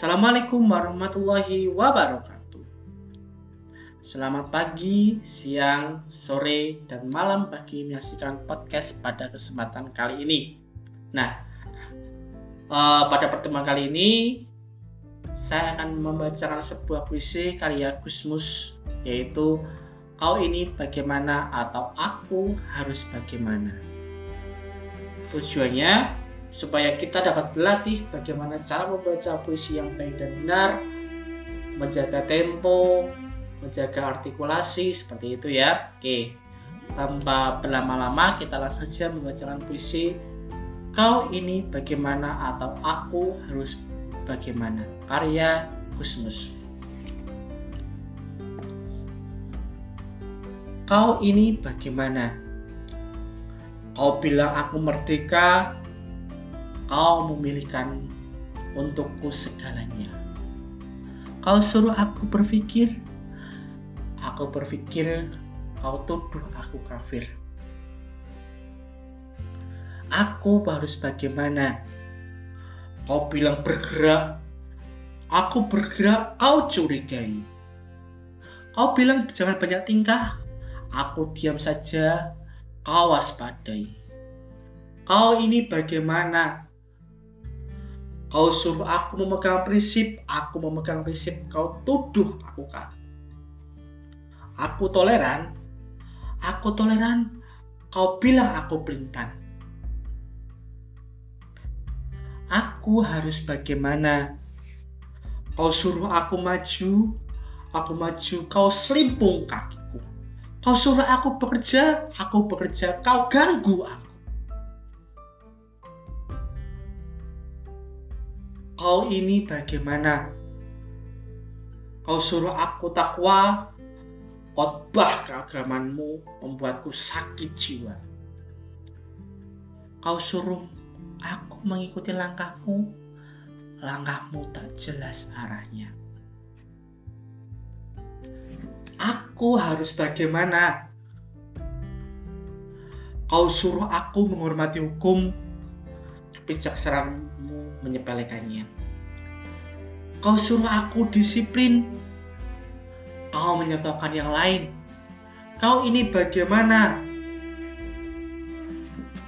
Assalamualaikum warahmatullahi wabarakatuh. Selamat pagi, siang, sore, dan malam bagi menyaksikan podcast pada kesempatan kali ini. Nah, uh, pada pertemuan kali ini saya akan membacakan sebuah puisi karya Gusmus yaitu kau ini bagaimana atau aku harus bagaimana. Tujuannya supaya kita dapat berlatih bagaimana cara membaca puisi yang baik dan benar, menjaga tempo, menjaga artikulasi seperti itu ya. Oke, tanpa berlama-lama kita langsung saja membacakan puisi Kau ini bagaimana atau aku harus bagaimana karya Gusmus. Kau ini bagaimana? Kau bilang aku merdeka, kau memilihkan untukku segalanya. Kau suruh aku berpikir, aku berpikir, kau tuduh aku kafir. Aku harus bagaimana? Kau bilang bergerak, aku bergerak, kau curigai. Kau bilang jangan banyak tingkah, aku diam saja, kau waspadai. Kau ini bagaimana? Kau suruh aku memegang prinsip, aku memegang prinsip, kau tuduh aku kan. Aku toleran, aku toleran, kau bilang aku pelintan. Aku harus bagaimana? Kau suruh aku maju, aku maju, kau selimpung kakiku. Kau suruh aku bekerja, aku bekerja, kau ganggu aku. Kau ini bagaimana? Kau suruh aku takwa, khotbah keagamanmu membuatku sakit jiwa. Kau suruh aku mengikuti langkahmu, langkahmu tak jelas arahnya. Aku harus bagaimana? Kau suruh aku menghormati hukum, kebijaksanaanmu menyepelekannya. Kau suruh aku disiplin, kau menyatakan yang lain. Kau ini bagaimana?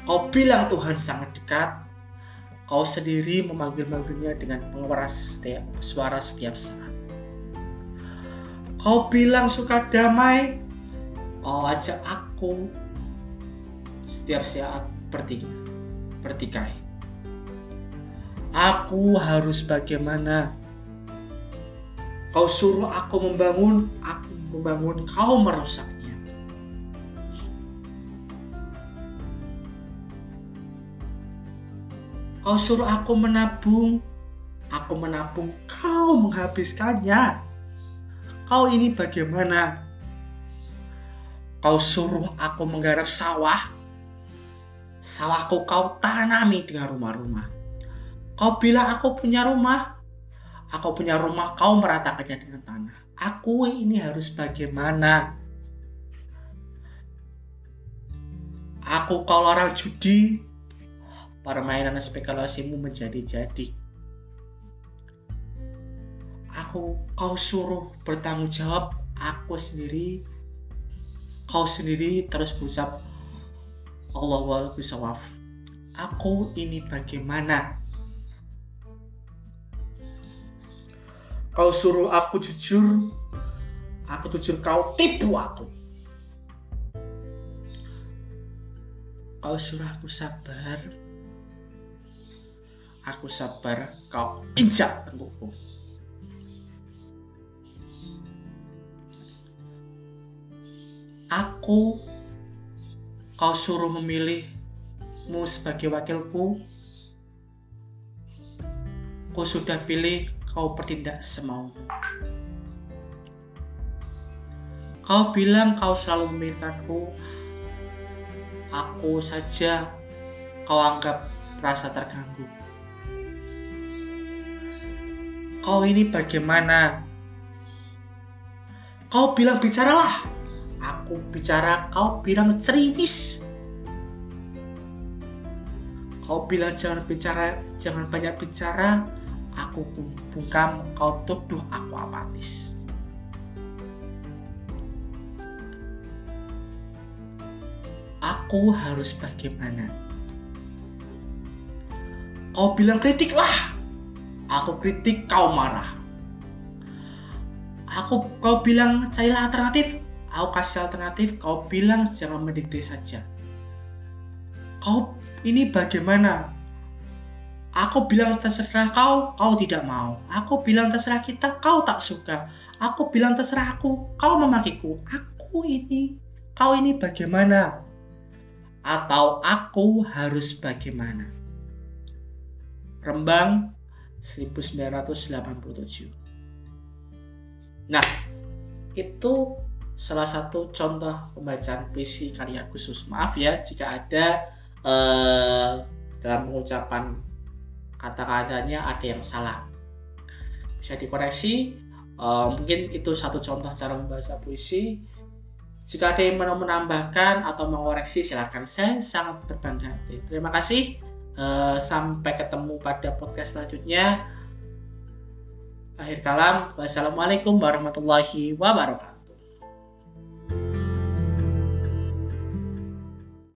Kau bilang Tuhan sangat dekat, kau sendiri memanggil-manggilnya dengan pengeras setiap, suara setiap saat. Kau bilang suka damai, kau ajak aku setiap saat bertikai. Aku harus bagaimana? Kau suruh aku membangun, aku membangun, kau merusaknya. Kau suruh aku menabung, aku menabung, kau menghabiskannya. Kau ini bagaimana? Kau suruh aku menggarap sawah, sawahku kau tanami dengan rumah-rumah. Kau bilang aku punya rumah, Aku punya rumah, kau meratakannya dengan tanah. Aku ini harus bagaimana? Aku kalau orang judi, permainan spekulasimu menjadi-jadi. Aku kau suruh bertanggung jawab, aku sendiri, kau sendiri terus berucap Allah walau Aku ini bagaimana? Kau suruh aku jujur, aku jujur kau tipu aku. Kau suruh aku sabar, aku sabar kau injak tengkukku. Aku kau suruh memilihmu sebagai wakilku. Kau sudah pilih kau bertindak semaumu. Kau bilang kau selalu memikirkanku, aku saja kau anggap rasa terganggu. Kau ini bagaimana? Kau bilang bicaralah. Aku bicara, kau bilang ceriwis. Kau bilang jangan bicara, jangan banyak bicara, aku bungkam, kau tuduh aku apatis. Aku harus bagaimana? Kau bilang kritik lah, aku kritik kau marah. Aku kau bilang carilah alternatif, aku kasih alternatif, kau bilang jangan mendikte saja. Kau ini bagaimana? Aku bilang terserah kau, kau tidak mau. Aku bilang terserah kita, kau tak suka. Aku bilang terserah aku, kau memakiku. Aku ini, kau ini bagaimana? Atau aku harus bagaimana? Rembang 1987. Nah, itu salah satu contoh pembacaan puisi karya khusus. Maaf ya jika ada eh, dalam pengucapan kata-katanya ada yang salah. Bisa dikoreksi uh, mungkin itu satu contoh cara membaca puisi. Jika ada yang mau menambahkan atau mengoreksi silahkan saya sangat berbangga. Terima kasih. Uh, sampai ketemu pada podcast selanjutnya. Akhir kalam. Wassalamualaikum warahmatullahi wabarakatuh